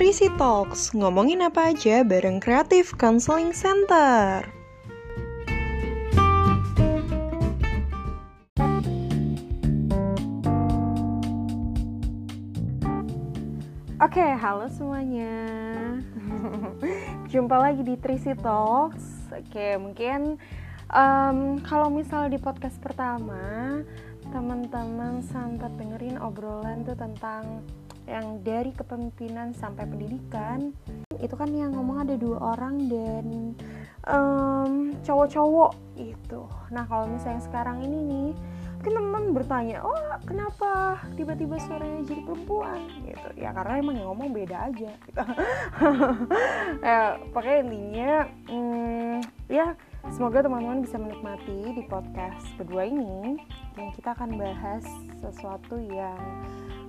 Trisi Talks, ngomongin apa aja bareng Creative Counseling Center. Oke, halo semuanya. Jumpa lagi di Trisi Talks. Oke, mungkin um, kalau misal di podcast pertama teman-teman sempat dengerin obrolan tuh tentang yang dari kepemimpinan sampai pendidikan itu kan yang ngomong ada dua orang dan um, cowok-cowok itu nah kalau misalnya sekarang ini nih mungkin teman-teman bertanya oh kenapa tiba-tiba suaranya jadi perempuan? Gitu. Ya karena emang yang ngomong beda aja. Gitu. ya pakai intinya hmm, ya semoga teman-teman bisa menikmati di podcast kedua ini. Dan kita akan bahas sesuatu yang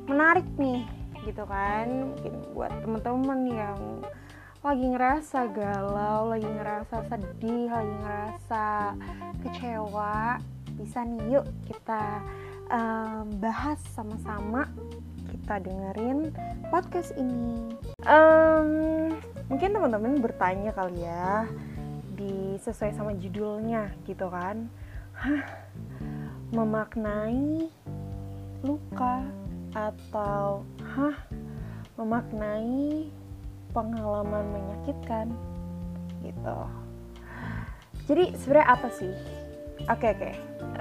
menarik nih gitu kan. Mungkin buat teman-teman yang lagi ngerasa galau, lagi ngerasa sedih, lagi ngerasa kecewa, bisa nih yuk kita um, bahas sama-sama, kita dengerin podcast ini. Um, mungkin teman-teman bertanya kali ya, di sesuai sama judulnya gitu kan, Hah, memaknai luka atau hah? Memaknai pengalaman menyakitkan. Gitu. Jadi sebenarnya apa sih? Oke oke.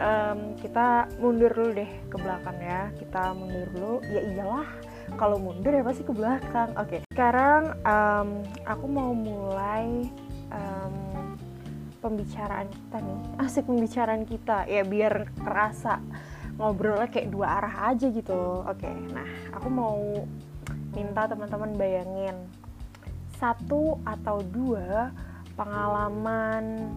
Um, kita mundur dulu deh ke belakang ya. Kita mundur dulu. Ya iyalah kalau mundur ya pasti ke belakang. Oke sekarang um, aku mau mulai um, pembicaraan kita nih. Asik pembicaraan kita. Ya biar kerasa ngobrolnya kayak dua arah aja gitu. Oke nah aku mau minta teman-teman bayangin. Satu atau dua pengalaman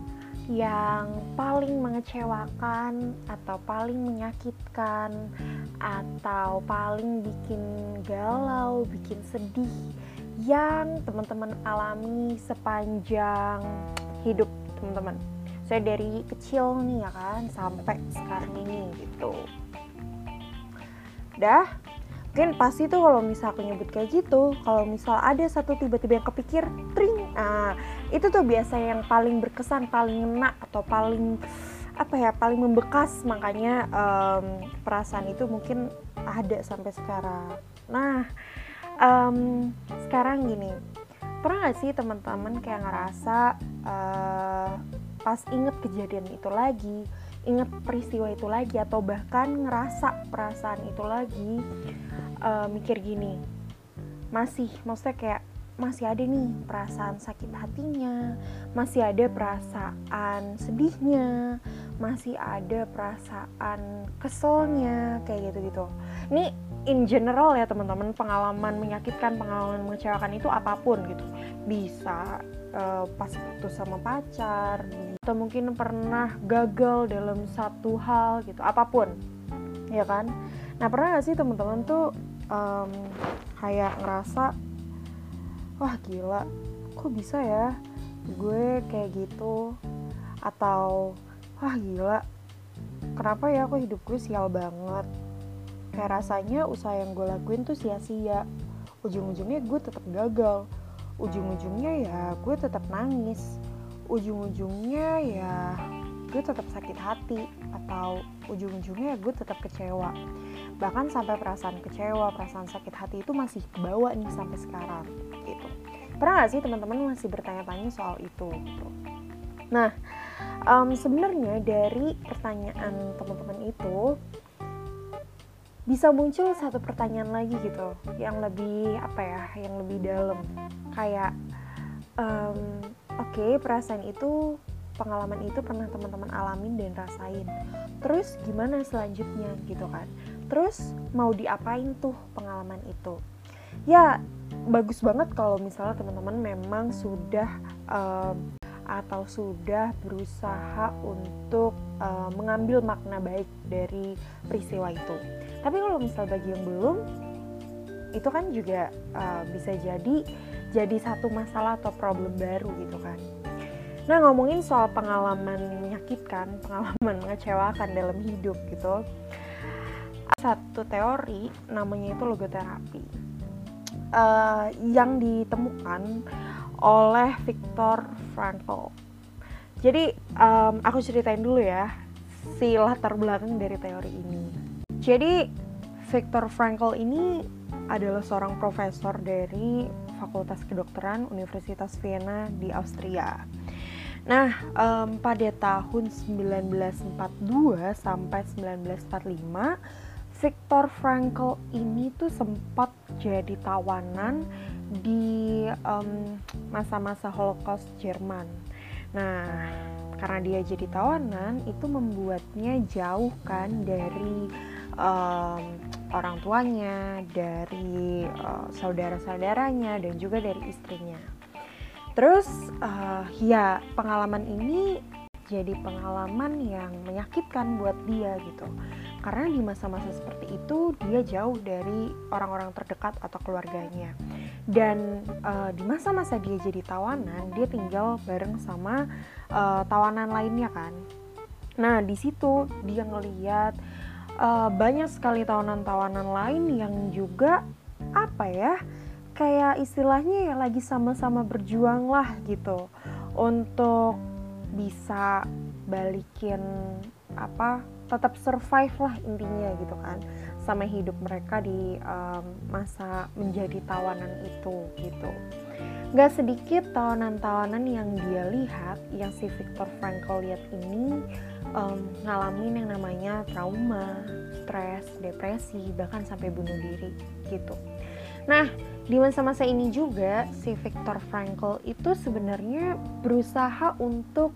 yang paling mengecewakan atau paling menyakitkan atau paling bikin galau, bikin sedih yang teman-teman alami sepanjang hidup teman-teman saya dari kecil nih ya kan sampai sekarang ini gitu. Dah mungkin pasti tuh kalau misal aku nyebut kayak gitu kalau misal ada satu tiba-tiba yang kepikir tring nah itu tuh biasa yang paling berkesan paling ngena atau paling apa ya paling membekas. Makanya um, perasaan itu mungkin ada sampai sekarang. Nah um, sekarang gini. Pernah gak sih teman-teman kayak ngerasa uh, pas inget kejadian itu lagi inget peristiwa itu lagi atau bahkan ngerasa perasaan itu lagi uh, mikir gini masih maksudnya kayak masih ada nih perasaan sakit hatinya, masih ada perasaan sedihnya, masih ada perasaan keselnya kayak gitu-gitu. Ini in general ya teman-teman pengalaman menyakitkan, pengalaman mengecewakan itu apa pun gitu. Bisa uh, pas putus sama pacar atau mungkin pernah gagal dalam satu hal gitu apa pun ya kan? Nah pernah gak sih teman-teman tuh um, kayak ngerasa wah gila kok bisa ya gue kayak gitu? Atau wah gila kenapa ya aku hidup gue sial banget? Kayak rasanya usaha yang gue lakuin tuh sia-sia. Ujung-ujungnya gue tetap gagal ujung-ujungnya ya gue tetap nangis. Ujung-ujungnya ya gue tetap sakit hati atau ujung-ujungnya ya gue tetap kecewa. Bahkan sampai perasaan kecewa perasaan sakit hati itu masih kebawa nih sampai sekarang gitu. Pernah gak sih teman-teman masih bertanya-tanya soal itu gitu? Nah um, sebenarnya dari pertanyaan teman-teman itu bisa muncul satu pertanyaan lagi gitu yang lebih apa ya yang lebih dalam. Kayak um, oke okay, perasaan itu pengalaman itu pernah teman-teman alamin dan rasain. Terus gimana selanjutnya gitu kan? Terus mau diapain tuh pengalaman itu? Ya bagus banget kalau misalnya teman-teman memang sudah um, atau sudah berusaha untuk uh, mengambil makna baik dari peristiwa itu. Tapi kalau misal bagi yang belum, itu kan juga uh, bisa jadi jadi satu masalah atau problem baru gitu kan. Nah ngomongin soal pengalaman menyakitkan, pengalaman mengecewakan dalam hidup gitu, satu teori namanya itu logoterapi. uh, yang ditemukan oleh Viktor Frankl. Jadi um, aku ceritain dulu ya si latar belakang dari teori ini. Jadi Viktor Frankl ini adalah seorang profesor dari Fakultas Kedokteran Universitas Vienna di Austria. Nah, um, pada tahun 1942 sampai 1945, Viktor Frankl ini tuh sempat jadi tawanan di masa-masa um, Holocaust Jerman. Nah, karena dia jadi tawanan, itu membuatnya jauh kan dari um, orang tuanya, dari uh, saudara-saudaranya, dan juga dari istrinya. Terus uh, ya pengalaman ini jadi pengalaman yang menyakitkan buat dia gitu. Karena di masa-masa seperti itu dia jauh dari orang-orang terdekat atau keluarganya. Dan uh, di masa-masa dia jadi tawanan, dia tinggal bareng sama uh, tawanan lainnya kan. Nah, di situ dia ngeliat uh, banyak sekali tawanan-tawanan lain yang juga apa ya? kayak istilahnya ya lagi sama-sama berjuang lah gitu untuk bisa balikin apa tetap survive lah intinya gitu kan sama hidup mereka di um, masa menjadi tawanan itu gitu Gak sedikit tawanan-tawanan yang dia lihat yang si Viktor Frankl lihat ini um, ngalamin yang namanya trauma, stres, depresi, bahkan sampai bunuh diri gitu. Nah, di masa-masa ini juga si Viktor Frankl itu sebenarnya berusaha untuk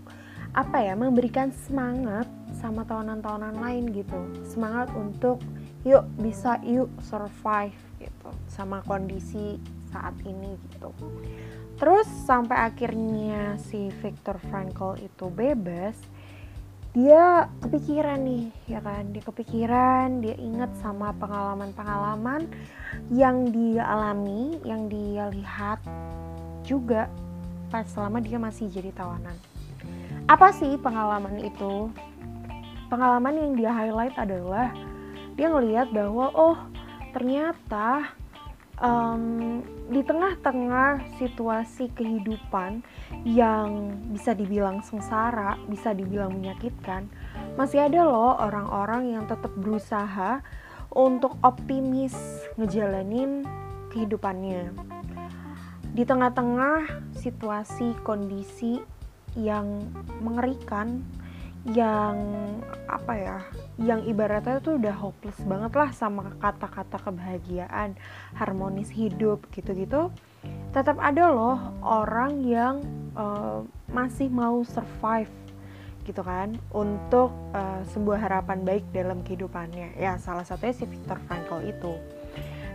apa ya memberikan semangat sama tawanan-tawanan lain gitu semangat untuk yuk bisa yuk survive gitu sama kondisi saat ini gitu terus sampai akhirnya si Viktor Frankl itu bebas dia kepikiran nih ya kan? Dia kepikiran dia ingat sama pengalaman-pengalaman yang dia alami yang dia lihat juga pas selama dia masih jadi tawanan. Apa sih pengalaman itu? Pengalaman yang dia highlight adalah dia ngelihat bahwa oh ternyata um, di tengah-tengah situasi kehidupan yang bisa dibilang sengsara, bisa dibilang menyakitkan, masih ada loh orang-orang yang tetap berusaha untuk optimis ngejalanin kehidupannya. Di tengah-tengah situasi kondisi yang mengerikan, yang apa ya yang ibaratnya tuh udah hopeless banget lah sama kata-kata kebahagiaan harmonis hidup gitu-gitu. Tetap ada loh orang yang uh, masih mau survive gitu kan untuk uh, sebuah harapan baik dalam kehidupannya. Ya salah satunya si Viktor Frankl itu.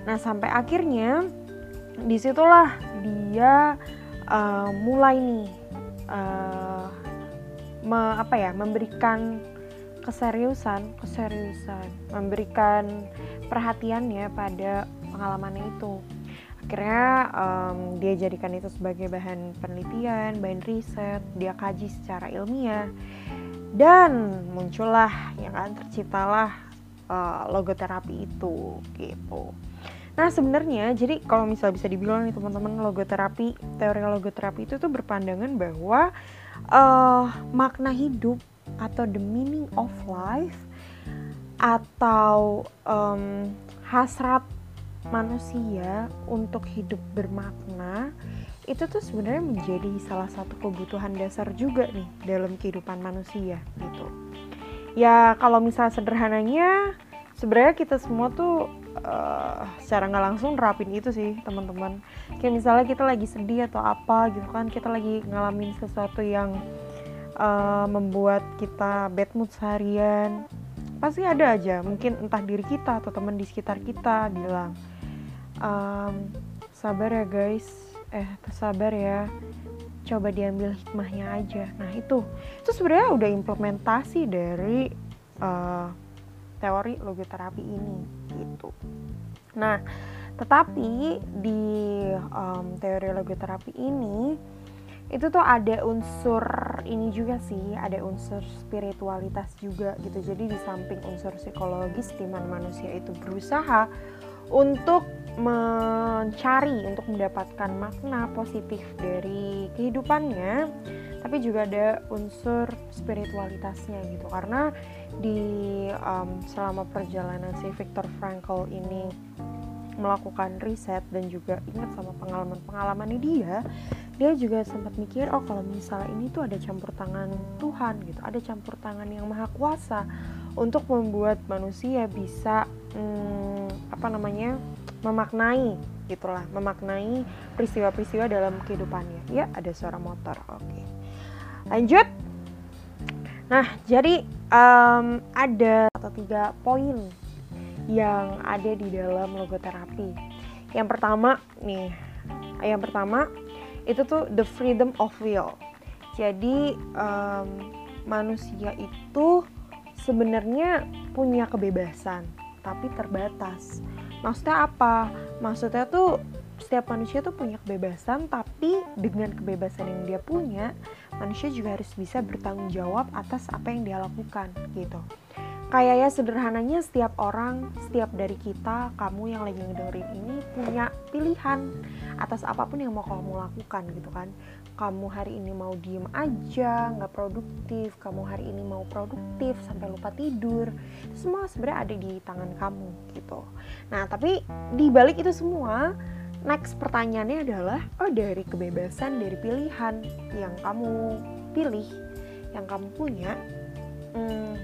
Nah sampai akhirnya di situlah dia uh, mulai nih uh, me, apa ya memberikan keseriusan keseriusan memberikan perhatiannya pada pengalamannya itu. Akhirnya um, dia jadikan itu sebagai bahan penelitian bahan riset dia kaji secara ilmiah dan muncullah yang kan terciptalah uh, logoterapi itu gitu. Nah sebenarnya jadi kalau misal bisa dibilang nih teman-teman logoterapi teori logoterapi itu tuh berpandangan bahwa uh, makna hidup atau the meaning of life atau um, hasrat manusia untuk hidup bermakna itu tuh sebenarnya menjadi salah satu kebutuhan dasar juga nih dalam kehidupan manusia gitu. Ya kalau misal sederhananya sebenarnya kita semua tuh uh, secara nggak langsung nerapin itu sih teman-teman. Kayak misalnya kita lagi sedih atau apa gitu kan kita lagi ngalamin sesuatu yang uh, membuat kita bad mood seharian pasti ada aja. Mungkin entah diri kita atau teman di sekitar kita bilang um, sabar ya guys eh sabar ya coba diambil hikmahnya aja. Nah itu. Itu sebenarnya udah implementasi dari uh, teori logoterapi ini gitu. Nah, tetapi di um, teori logoterapi ini itu tuh ada unsur ini juga sih, ada unsur spiritualitas juga gitu. Jadi di samping unsur psikologis di manusia itu berusaha untuk mencari untuk mendapatkan makna positif dari kehidupannya tapi juga ada unsur spiritualitasnya gitu. Karena di um, selama perjalanan si Viktor Frankl ini melakukan riset dan juga ingat sama pengalaman-pengalamannya dia dia juga sempat mikir oh kalau misalnya ini tuh ada campur tangan Tuhan gitu ada campur tangan yang maha kuasa untuk membuat manusia bisa hmm, apa namanya memaknai gitulah memaknai peristiwa-peristiwa dalam kehidupannya. Ya ada suara motor oke. okay lanjut. Nah jadi um, ada atau tiga poin yang ada di dalam logoterapi. Yang pertama nih yang pertama itu tuh the freedom of will. Jadi um, manusia itu sebenarnya punya kebebasan tapi terbatas. Maksudnya apa? Maksudnya tuh setiap manusia tuh punya kebebasan tapi dengan kebebasan yang dia punya manusia juga harus bisa bertanggung jawab atas apa yang dia lakukan gitu. Kayak ya sederhananya setiap orang setiap dari kita kamu yang lagi ngedengerin ini punya pilihan atas apa pun yang mau kamu lakukan gitu kan. Kamu hari ini mau diem aja nggak produktif. Kamu hari ini mau produktif sampai lupa tidur. Itu semua sebenarnya ada di tangan kamu gitu. Nah tapi di balik itu semua next pertanyaannya adalah oh dari kebebasan dari pilihan yang kamu pilih yang kamu punya hmm,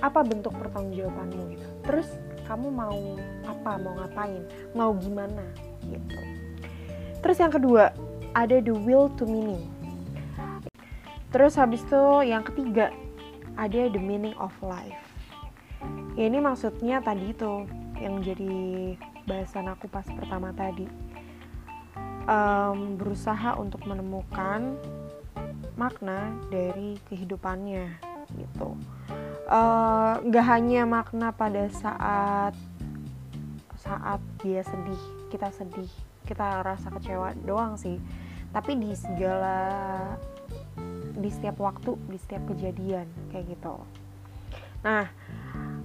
apa bentuk pertanggungjawabanmu gitu? Terus kamu mau apa mau ngapain mau gimana gitu? Terus yang kedua ada the will to meaning. Terus habis itu yang ketiga ada the meaning of life. Ya ini maksudnya tadi itu yang jadi bahasan aku pas pertama tadi. Um, berusaha untuk menemukan makna dari kehidupannya gitu. Uh, nggak hanya makna pada saat saat dia sedih kita sedih kita rasa kecewa doang sih. Tapi di segala di setiap waktu di setiap kejadian kayak gitu. Nah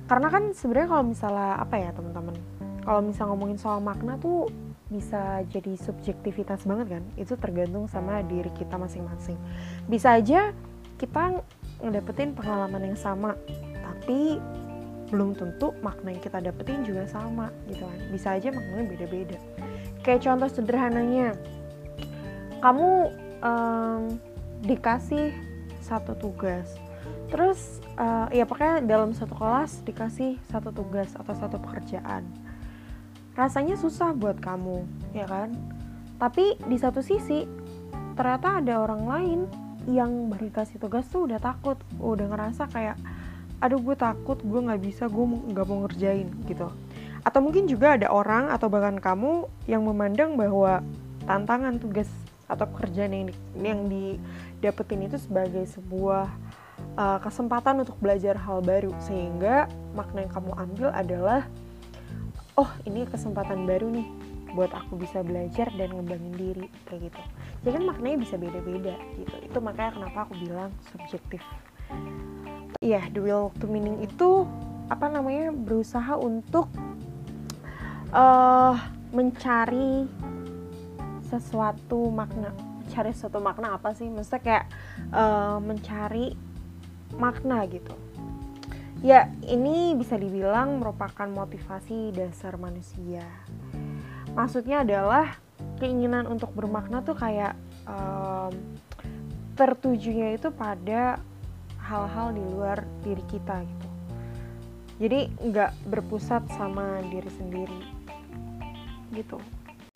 karena kan sebenarnya kalau misalnya apa ya teman-teman kalau misal ngomongin soal makna tuh bisa jadi subjektivitas banget kan? Itu tergantung sama diri kita masing-masing. Bisa aja kita ngedapetin pengalaman yang sama tapi belum tentu makna yang kita dapetin juga sama gitu kan? Bisa aja maknanya beda-beda. Kayak contoh sederhananya kamu um, dikasih satu tugas terus uh, ya pokoknya dalam satu kelas dikasih satu tugas atau satu pekerjaan rasanya susah buat kamu, ya kan? Tapi di satu sisi ternyata ada orang lain yang baru dikasih tugas tuh udah takut, udah ngerasa kayak aduh gue takut, gue nggak bisa, gue nggak mau ngerjain gitu. Atau mungkin juga ada orang atau bahkan kamu yang memandang bahwa tantangan tugas atau pekerjaan yang di, yang didapetin itu sebagai sebuah uh, kesempatan untuk belajar hal baru sehingga makna yang kamu ambil adalah oh ini kesempatan baru nih buat aku bisa belajar dan ngembangin diri kayak gitu. Jadi kan maknanya bisa beda-beda gitu. Itu makanya kenapa aku bilang subjektif. Iya yeah, the will to meaning itu apa namanya berusaha untuk uh, mencari sesuatu makna. Cari sesuatu makna apa sih? Maksudnya kayak uh, mencari makna gitu Ya, ini bisa dibilang merupakan motivasi dasar manusia. Maksudnya adalah keinginan untuk bermakna tuh kayak um, tertujunya itu pada hal-hal di luar diri kita gitu. Jadi nggak berpusat sama diri sendiri gitu.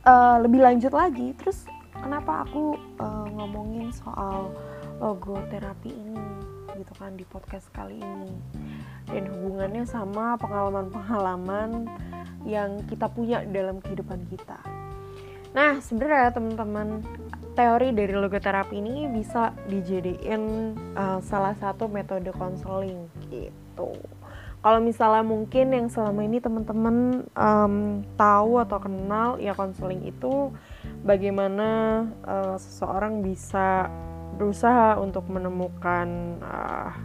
Uh, lebih lanjut lagi, terus kenapa aku uh, ngomongin soal logoterapi ini gitu kan di podcast kali ini dan hubungannya sama pengalaman-pengalaman yang kita punya dalam kehidupan kita. Nah, sebenarnya teman-teman, teori dari logoterapi ini bisa dijadiin uh, salah satu metode konseling gitu. Kalau misalnya mungkin yang selama ini teman-teman um, tahu atau kenal ya konseling itu bagaimana uh, seseorang bisa berusaha untuk menemukan uh,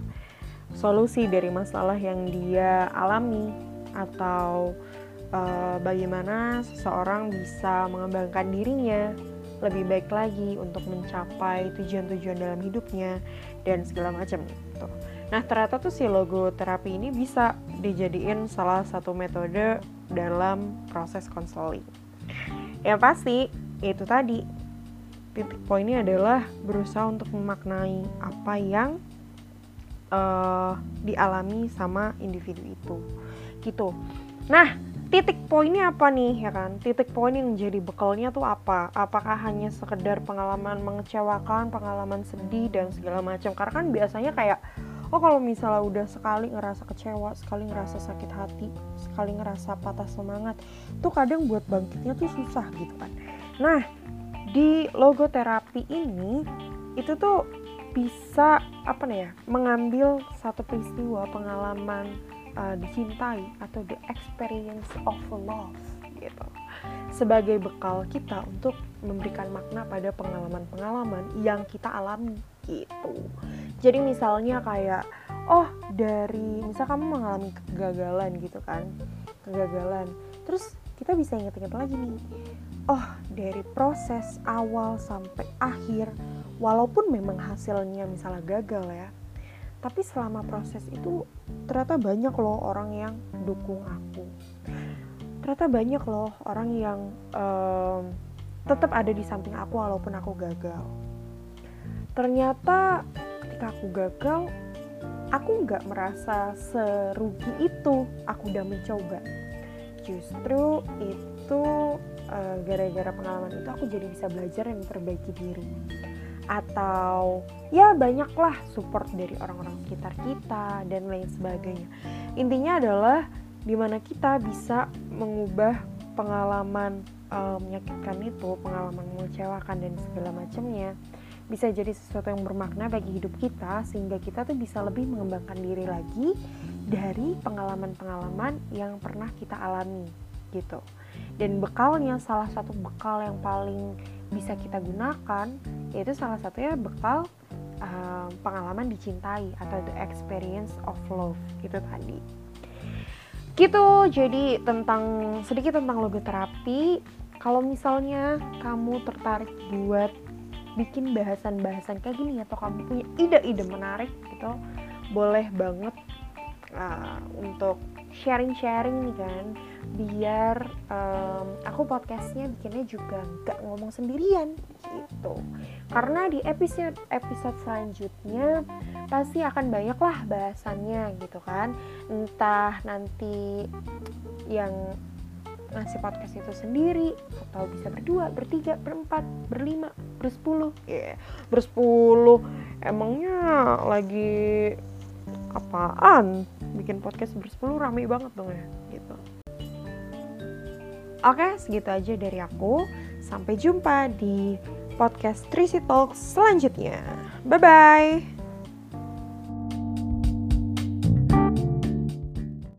solusi dari masalah yang dia alami atau uh, bagaimana seseorang bisa mengembangkan dirinya lebih baik lagi untuk mencapai tujuan-tujuan dalam hidupnya dan segala macam gitu. Nah ternyata tuh si logoterapi ini bisa dijadiin salah satu metode dalam proses konseling. Yang pasti itu tadi titik poinnya adalah berusaha untuk memaknai apa yang uh, dialami sama individu itu. Gitu. Nah titik poinnya apa nih ya kan? Titik poin yang jadi bekalnya tuh apa? Apakah hanya sekedar pengalaman mengecewakan pengalaman sedih dan segala macam? Karena kan biasanya kayak oh kalau misalnya udah sekali ngerasa kecewa sekali ngerasa sakit hati sekali ngerasa patah semangat tuh kadang buat bangkitnya tuh susah gitu kan. Nah di logoterapi ini itu tuh bisa apa nih ya mengambil satu peristiwa pengalaman uh, dicintai atau the experience of love gitu sebagai bekal kita untuk memberikan makna pada pengalaman-pengalaman yang kita alami gitu. Jadi misalnya kayak oh dari misal kamu mengalami kegagalan gitu kan, kegagalan. Terus kita bisa inget-inget lagi nih. Oh, dari proses awal sampai akhir walaupun memang hasilnya misalnya gagal ya, tapi selama proses itu ternyata banyak loh orang yang dukung aku. Ternyata banyak loh orang yang um, tetap ada di samping aku walaupun aku gagal. Ternyata ketika aku gagal aku nggak merasa serugi itu. Aku udah mencoba justru itu uh, gara-gara pengalaman itu aku jadi bisa belajar dan memperbaiki diri atau ya banyaklah support dari orang-orang sekitar kita dan lain sebagainya. Intinya adalah di mana kita bisa mengubah pengalaman um, menyakitkan itu, pengalaman mengecewakan dan segala macamnya bisa jadi sesuatu yang bermakna bagi hidup kita sehingga kita tuh bisa lebih mengembangkan diri lagi dari pengalaman-pengalaman yang pernah kita alami gitu. Dan bekalnya salah satu bekal yang paling bisa kita gunakan yaitu salah satunya bekal uh, pengalaman dicintai atau the experience of love itu tadi gitu jadi tentang sedikit tentang logoterapi kalau misalnya kamu tertarik buat bikin bahasan-bahasan kayak gini atau kamu punya ide-ide menarik gitu boleh banget uh, untuk sharing-sharing nih kan biar um, aku podcastnya bikinnya juga gak ngomong sendirian gitu karena di episode episode selanjutnya pasti akan banyak lah bahasannya gitu kan entah nanti yang ngasih podcast itu sendiri atau bisa berdua, bertiga, berempat, berlima, bersepuluh, ya yeah, bersepuluh. Emangnya lagi apaan? Bikin podcast bersepuluh rame banget dong ya gitu. Oke segitu aja dari aku. Sampai jumpa di podcast Trisi Talk selanjutnya. Bye bye